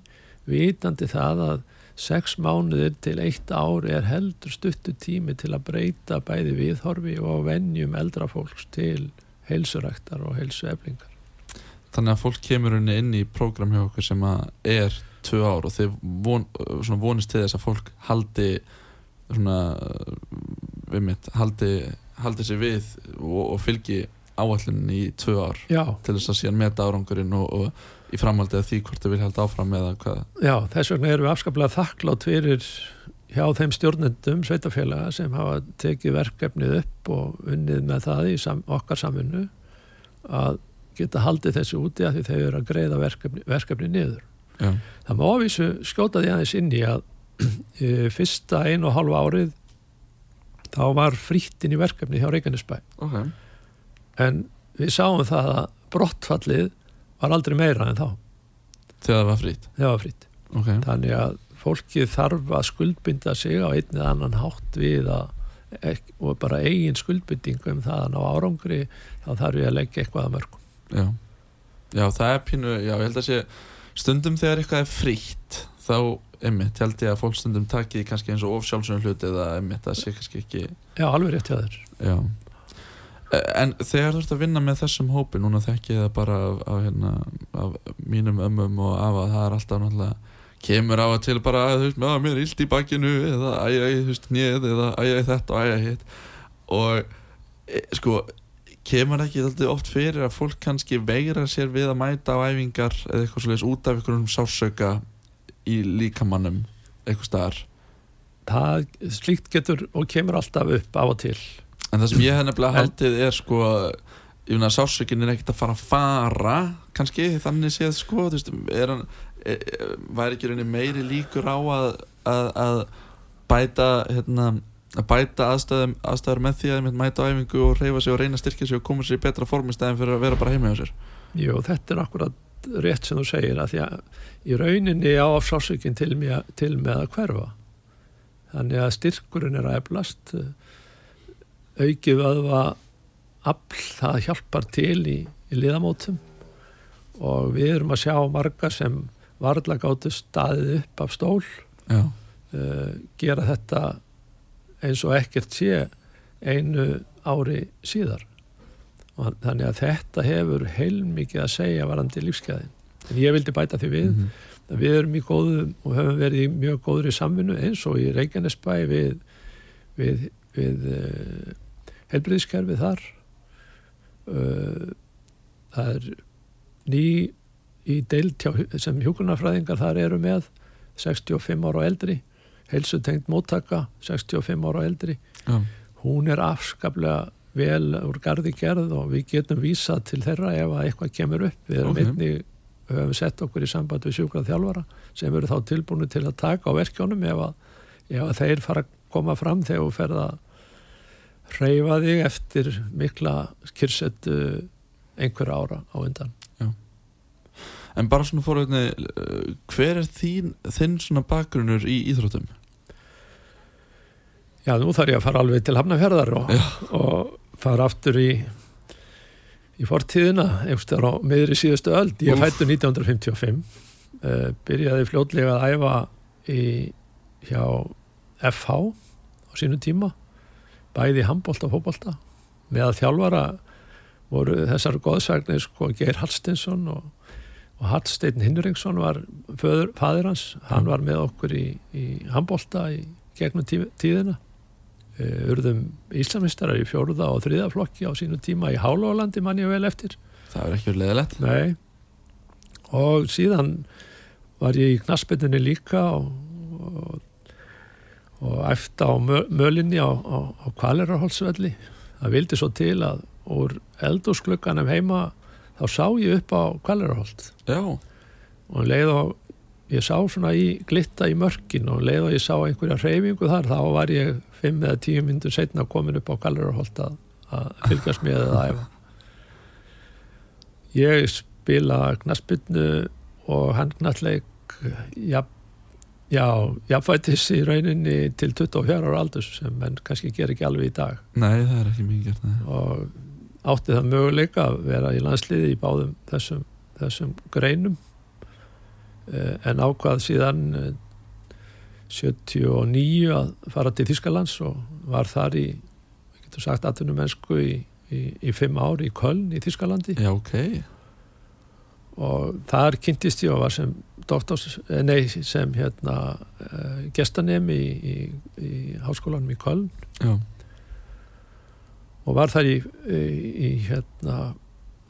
vitandi það að sex mánuðir til eitt ár er heldur stuttu tími til að breyta bæði viðhorfi og venjum eldra fólks til heilsuræktar og heilsueflingar. Þannig að fólk kemur henni inn í prógram hjá okkur sem að er tvö ár og þið von, vonist til þess að fólk haldi svona mitt, haldi, haldi sér við og, og fylgi áallunin í tvö ár Já, til þess að síðan meta árangurinn og, og í framhaldið að því hvort þið vil halda áfram eða hvað. Já, þess vegna erum við afskaplega þakklátt fyrir hjá þeim stjórnendum sveitafélaga sem hafa tekið verkefnið upp og unnið með það í sam, okkar samvinnu að geta haldið þessu úti að því þau eru að greiða verkefni, verkefni niður. Já, Það má ávísu skjóta því aðeins inn í að fyrsta einu og hálfa árið þá var frýttin í verkefni hjá Reykjanesbæ. Ok. En við sáum það að brottfallið var aldrei meira en þá. Þegar það var frýtt það var frýtt Ok, þannig að fólkið þarf að skuldbinda sig á einn eða annan hátt við að og bara eigin skuldbindingu um það að ná árangri þá þarf ég að leggja eitthvað að mörgum. Já. Já, það er pínu, já, ég held að sé stundum þegar eitthvað er frítt þá, einmitt, held ég að fólk stundum taki kannski eins og ofsjálfsögum hluti eða einmitt, það sé kannski ekki Já, alveg rétt hjá þér. Já. En þegar þú ert að vinna með þessum hópi núna þekki ég það bara af, af, hérna, af mínum ömmum og af að það er alltaf náttúrulega kemur á að til bara að þú veist, með mér er illt í bakinu eða æj, þú veist, nýð eða æj, þetta og æj, hitt. Og e, sko kemur ekki alltaf oft fyrir að fólk kannski veira sér við að mæta á æfingar eða eitthvað svolítið út af einhverjum sásauka í líkamannum eitthvað staðar. Það slíkt getur og kemur alltaf upp á og til. En það sem ég hef nefnilega haldið er sko ég finna að sásökin er ekkert að fara að fara kannski þannig séð sko veist, er hann e, e, væri ekki rauninni meiri líkur á að, að, að bæta hérna, að bæta aðstæðum, aðstæður með því að einmitt mæta á æfingu og reyfa sig og reyna að styrkja sig og koma sér í betra form í stæðin fyrir að vera bara heima hjá sér? Jú, þetta er akkurat rétt sem þú segir að því að í rauninni á sásökin til, til með að hverfa. Þannig að styrkurinn er að eflast aukið vöðva afl, það hjálpar til í, í liðamótum. Og við erum að sjá marga sem varla gáttu staðið upp af stól uh, gera þetta eins og ekkert sé einu ári síðar og þannig að þetta hefur heilmikið að segja varandi lífskeiðin en ég vildi bæta því við Mhm. að við erum í góðum og höfum verið í mjög góðri samvinnu eins og í Reykjanesbæ við, við, við uh, helbriðskerfið þar. Uh, það er ný í deild hjá, sem hjúkunarfræðingar þar eru með 65 ára og eldri heilsutengt móttaka 65 ára og eldri. Já, hún er afskaplega vel úr gardi gerð og við getum vísað til þeirra ef að eitthvað kemur upp. Við erum Ok. einnig, höfum sett okkur í samband við sjúkrað þjálfara sem eru þá tilbúinu til að taka á verkjónum ef að, ef að þeir fara að koma fram þegar þú ferð að hreyfa þig eftir mikla kyrsetu einhver ára á undan. En bara svona fórhætni, hver er þín, þinn svona bakgrunnur í íþróttum? Já, nú þarf ég að fara alveg til Hafnafjörðar og, og fara aftur í í fortíðina, einhverstaðar á miðri síðustu öld. Ég Úff. fættu 1955 uh, byrjaði fljótlega að æfa í, hjá FH á sínu tíma bæði handbólta og fótbolta. Með að þjálfara voru þessar góðsagnir sko Geir Hallstinsson og, og Hallsteinn Hinringsson var föður, fadir hans, hann var með okkur í, í handbólta í gegnum tí, tíðina urðum Íslamistarar í fjóruða og þriða flokki á sínu tíma í Hálólandi mann ég vel eftir. Það er ekki verið leðilegt. Nei. Og síðan var ég í knassbytunni líka og, og, og eftir á mö, mölinni á, á, á Kvalerarholsvelli það vildi svo til að úr eldúsklukkanum heima þá sá ég upp á Kvalerarholt Já, og leið og ég sá svona í glitta í mörkin og leið og ég sá einhverja hreyfingu þar þá var ég fimm eða tíu myndur setna komin upp á Kvalerarholt að, að fylgjast með að æfa. Ég spila knassbyrnu og handknalleik já, já, jafnvætis í rauninni til 24 ára aldurs sem menn kannski ger ekki alveg í dag. Nei það er ekki mikið gert, nei. og átti það möguleika að vera í landsliði í báðum þessum, þessum greinum. Eh, en ákvað síðan eh, 79 að fara til Þískalands og var þar í, við getum sagt, atvinnum mennsku í, í, í fimm ár í Köln í Þískalandi Já, ok. og þar kynntist ég og var sem doktors, eh, nei, sem hérna uh, gestanemi í, í, í háskólanum í Köln. Já, og var þar í, hérna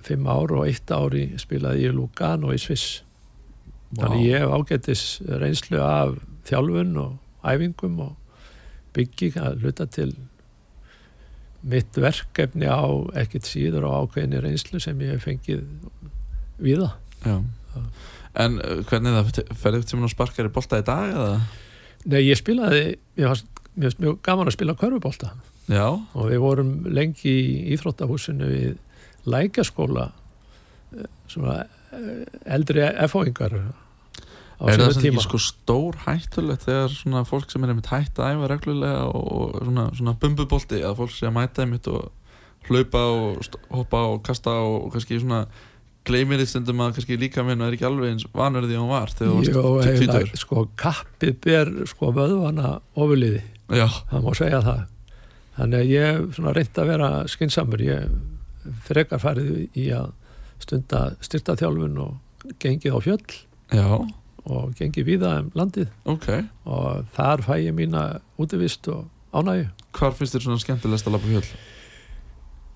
fimm ár og eitt ári spilaði ég Lugano í Sviss. Þannig ég hef ágættis reynslu af þjálfun og æfingum og bygging að hluta til mitt verkefni á ekkert síður og ákveðinni reynslu sem ég hef fengið viða. En uh, hvernig er það, ferðið tíma og sparkar í bolta í dag eða? Nei, ég spilaði, ég var mjög, gaman að spila körfubólta Já, og við vorum lengi í Íþróttahúsinu við lækaskóla eh, eh, eldri FO-ingar á er það ekki sko stór hættulegt þegar svona fólk sem er einmitt hætt að æfa reglulega og svona, svona bumbubolti að fólk sé að mæta einmitt og hlaupa og hoppa og kasta og kannski svona gleymir því stundum að kannski líka minn er ekki alveg eins vanur því hún var þegar Jó, varst eiginlega, tvítur sko, kappið ber sko vöðvana ofurliði, það má segja það. Þannig að ég svona reynt að vera skynnsamur, ég frekar farið í að stunda styrtaþjálfun og gengið á fjöll. Já, og gengið víða um landið ok og þar fæ ég mína útivist og ánægju Hvar finnst þér svona skemmtilegst að lappa fjöld?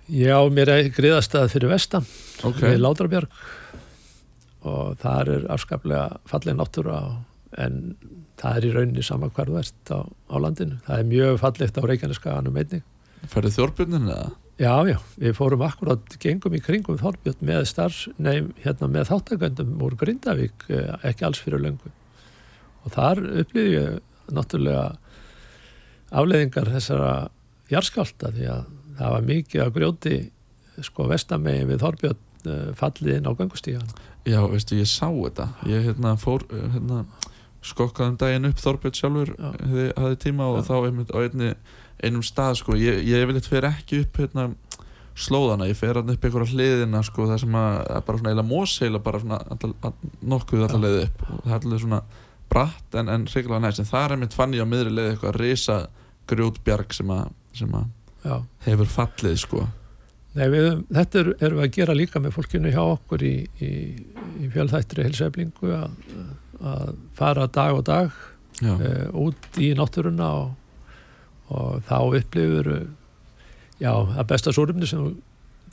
Já, mér er griðastað fyrir vestan Ok, við Látrabjörg og þar er afskaplega falleg náttúra en það er í rauninni sama hvar þú ert á, á landinu. Það er mjög fallegt á Reykjaneskaganum einnig. ferðið þjórbjörnin eða? Já, já, við fórum akkurat gengum í kringum Þorbjörn með starfs, nei, hérna með þáttaköndum úr Grindavík eh, ekki alls fyrir löngu. Og þar upplýði ég náttúrulega afleðingar þessara jarskálta því að það var mikið að grjóti sko vestamegin við Þorbjörn eh, fallið inn á gangustígan Já, veistu, ég sá þetta. Ég hérna fór uh, hérna, skokkaðum daginn upp Þorbjörn sjálfur Já. hefði, hafði tíma og Já. þá einmitt á einni, einum stað sko, ég, ég vil eitthvað ekki upp hérna, slóðana, ég fer hann upp einhverja hliðina sko, það sem að, að bara svona eila móseila bara svona all, all, nokkuð allar leið upp. Og það er allir svona bratt en, en reyngilega næst, en það er einmitt fann ég á miðri leið eitthvað risa grjótbjarg sem að, sem að hefur fallið sko. Nei, við, þetta er, erum við að gera líka með fólkinu hjá okkur í, í, í fjölþættri helseflingu að, að fara dag og dag uh, út í náttúruna og, og þá upplifur já, að besta súrumni sem þú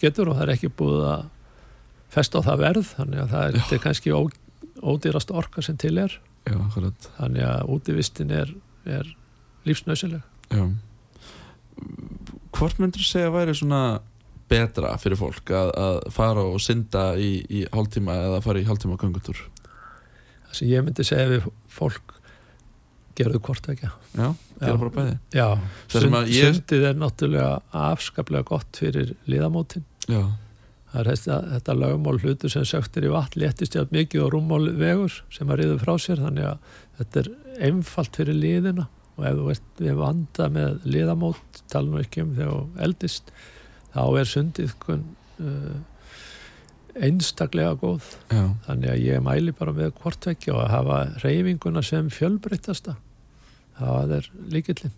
getur og það er ekki búið að festa á það verð þannig að það er, er kannski ó, ódýrast orka sem til er. Já, þannig að útivistin er, er lífsnausileg hvort myndur þú segja að væri svona betra fyrir fólk að, að fara og synda í, í hálftíma eða fara í hálftíma göngutúr það sem ég myndi segja við fólk gerðu hvort ekki já, Já. Já, sund, ég- sundið er náttúrulega afskaplega gott fyrir liðamótin. Já, það er þetta, þetta lögmál hlutur sem söktir í vatn léttist játt mikið og rúmmál vegur sem að riður frá sér þannig að þetta er einfalt fyrir liðina. Og ef þú ert við vanda með liðamót tala nú ekki um þegar eldist þá er sundið uh, einstaklega góð. Já, þannig að ég mæli bara með hvortvekja og að hafa reyfinguna sem fjölbreyttasta. Það er líkillin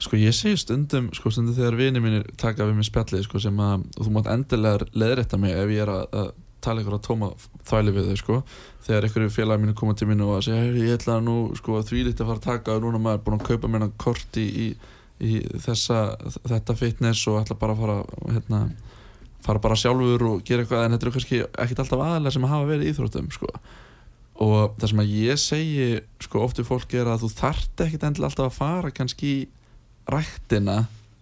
Sko ég segi stundum, sko stundum þegar vini mínir taka við mér spjallið, sko sem að þú mátt endilega leðrætta mig ef ég er að, að tala ykkur að tóma þvæli við þau, sko. Þegar ykkur félagi mínu koma til mínu og að segja, "Heyrðu, ég ætla nú, sko, því lítið að fara að taka og núna er maður búin að kaupa mér kort í, í, í þessa, þetta fitness og ætla bara að fara, hérna fara bara sjálfur og gera eitthvað en þetta er kannski ekkit alltaf aðalega sem að hafa verið í íþróttum, sko. Og það sem að ég segi, sko, oft við fólk er að þú þart ekkit endilega alltaf að fara kannski í ræktina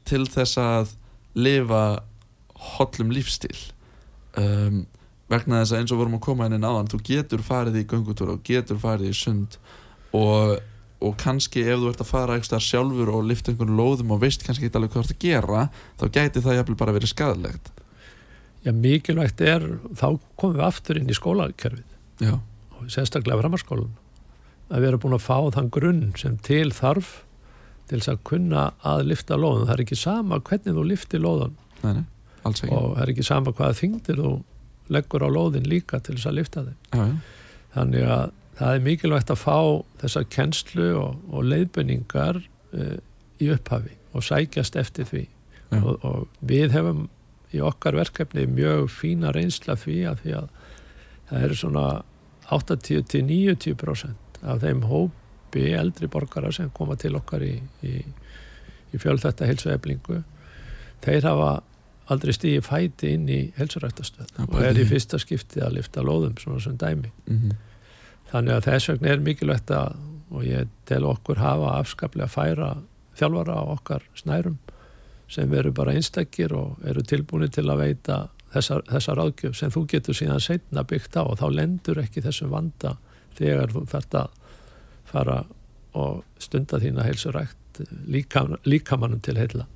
til þess að lifa hollum lífstíl. Um, vegna þess að eins og vorum að koma inn áðan þú getur farið í göngutúra og getur farið í sund og, og kannski ef þú ert að fara eitthvað sjálfur og lifta einhvern lóðum og veist kannski ekki alveg hvað þú ert að gera þá gæti það jafnvel bara verið skadalegt Já, mikilvægt er, þá komum við aftur inn í skólakerfið. Já, og sérstaklega framharskólan að vera búin að fá þann grunn sem til þarf til þess að kunna að lifta lóðan. Það er ekki sama hvernig þú liftir lóðan nei, nei, alls ekki. Og það er ekki sama hvaða þingdir þú leggur á lóðin líka til þess að lifta þeim. já, já, Þannig að það er mikilvægt að fá þessa kennslu og, og leiðbenningar uh, í upphafi og sækjast eftir því. Og, og við hefum í okkar verkefni mjög fína reynsla því að því að það eru svona 80-90% af þeim hópi eldri borgara sem koma til okkar í, í, í fjölþætta heilsueflingu. Þeir hafa aldrei stíði fæti inn í heilsurættastöð Já, og er í fyrsta skipti að lifta lóðum svona sem dæmi. Mhm, þannig að þess vegna er mikilvægt að og ég tel okkur hafa afskaplega færa þjálfara á okkar snærum sem eru bara einstakir og eru tilbúinir til að veita þessa, þessa ráðgjöf sem þú getur síðan setna byggt á og þá lendur ekki þessum vanda þegar þú fært að fara og stunda þína heilsurækt líka, líkamannum til heila.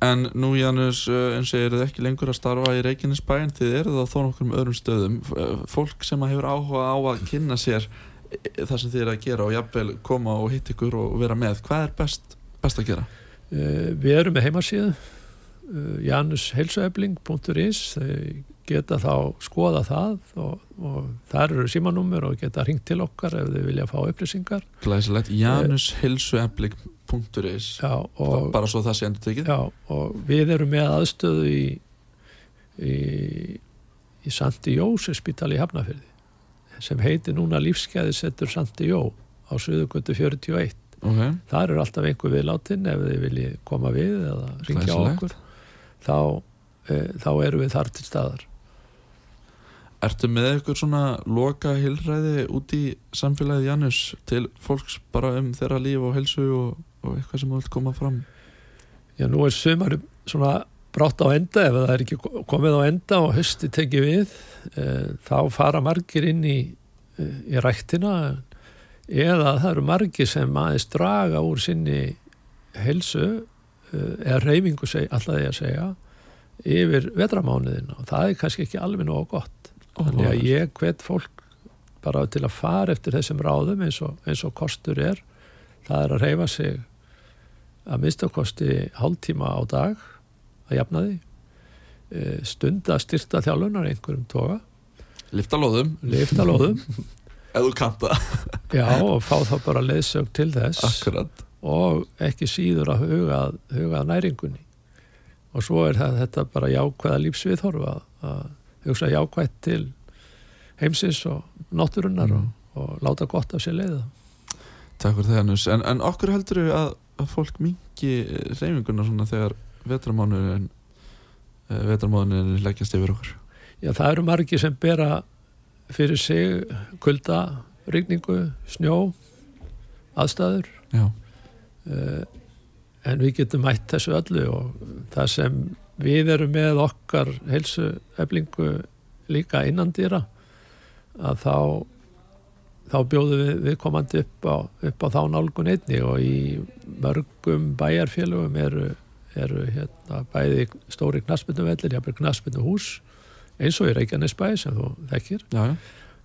En nú Janus, uh, eins og eru þið ekki lengur að starfa í Reykjanesbæn þið eru það þó nokkur um öðrum stöðum Uh, fólk sem hefur áhuga á að kynna sér eh, það sem þið eru að gera og jafnvel koma og hitt ykkur og vera með hvað er best, best að gera? Uh, við erum með heimasíðu uh, janusheilsuefling.is geta þá skoða það og, og þar eru símanúmer og geta ringt til okkar ef þau vilja fá upplýsingar. Glæsilegt, janushilsueflik.is já, og, bara svo það sé endur tekið já, og við erum með aðstöðu í í, í Sandi Jóse spítali í Hafnafyrði sem heitir núna lífskeiðisettur Sandi Jó á Suðugötu 41 Ok, þar er alltaf einhver viðláttinn ef þið viljið koma við eða ringja okkur þá, e, þá erum við þar til staðar. Ertu með ykkur svona loka hilræði út í samfélagið Janus til fólks bara um þeirra líf og helsu og, og eitthvað sem þú vilt koma fram? Já, nú er sumar svona brátt á enda ef það er ekki komið á enda og hösti tekið við e, þá fara margir inn í, e, í ræktina eða það eru margir sem aðeins draga úr sinni helsu e, eða reyfingu seg, alltaf því að segja yfir vetramánuðina og það er kannski ekki alveg nógu gott. Þannig að ég hvet fólk bara til að fara eftir þessum ráðum eins og, eins og kostur er. Það er að reyfa sig að minnstakosti hálftíma á dag að jafna því. Eh, stunda styrta þjálfunar einhverjum toga, Lifta lóðum, lifta lóðum ef þú kanta já og fá þá bara leiðsög til þess. Akkurat. Og ekki síður að huga, huga næringunni. Og svo er það, þetta bara jákvæða lífsviðhorf að, hugsa jákvætt til heimsins og náttúrunnar Mm. og, og láta gott af sér leiða. Takk fyrir það Janus. En, en okkur heldur við að, að fólk mingi reyfinguna svona þegar vetramánuðin vetramánuðin leggjast yfir okkur? Já, það eru margir sem bera fyrir sig kulda, rigningu, snjó, aðstæður. Uh, en við getum mætt þessu öllu og það sem við erum með okkar heilsu eflingu líka innandýra að þá þá bjóðum við viðkomandi upp á, upp á þá nálgun einni og í mörgum bæjarfélögum eru, eru hérna, bæði stóri knaspinduvellir, jafnvel knaspindu hús eins og í Reykjanesbæ sem þú þekkir. Já,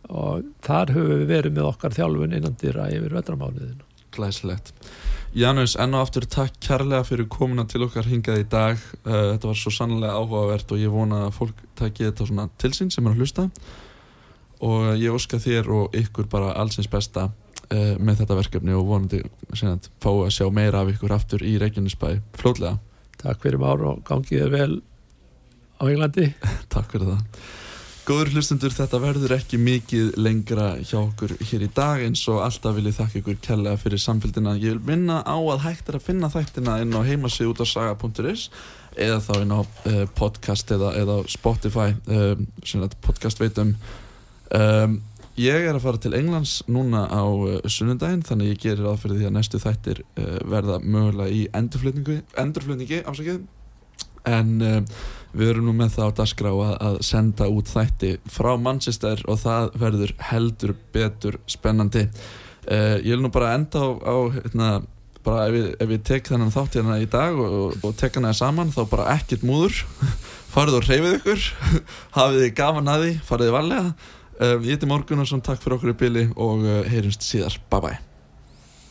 og þar höfum við verið með okkar þjálfun innandýra yfir vetramáliðinu. glæsilegt. Janus, enn og aftur takk kærlega fyrir komuna til okkar hingað í dag. Uh, Þetta var svo sannlega áhugavert og ég vona að fólk taki þetta svona til sín sem er að hlusta. Og ég óska þér og ykkur bara allsins besta uh, með þetta verkefni og vonandi sinna, fá að sjá meira af ykkur aftur í Reykjanesbæ. Flótlega Takk fyrir már og gangið þér vel á Englandi. Takk fyrir það. Góður hlustundur, þetta verður ekki mikið lengra hjá okkur hér í dag eins og alltaf vil ég þakka ykkur kærlega fyrir samfélgina. Ég vil minna á að hægt er að finna þættina inn á heimasíð út á saga.is eða þá inn á uh, podcast eða, eða Spotify, um, sem þetta podcast veitum. Um, ég er að fara til Englands núna á uh, sunnundaginn þannig ég gerir aðferði því að næstu þættir uh, verða mögulega í endurflutningu, endurflutningi ásakið en uh, við erum nú með það á dagskrá að, að senda út þætti frá Manchester og það verður heldur betur spennandi. Uh, ég vil nú bara enda á, á hérna, bara ef ef ég tek þennan þátt hérna í dag og, og, og tek hana saman þá bara ekkert múður. Farið og reyfið ykkur. Hafið þið gaman að því, farið þið varlega. Uh, ég heiti Morgunarsson, takk fyrir okkur í bili og heyrjumst síðar, bye bye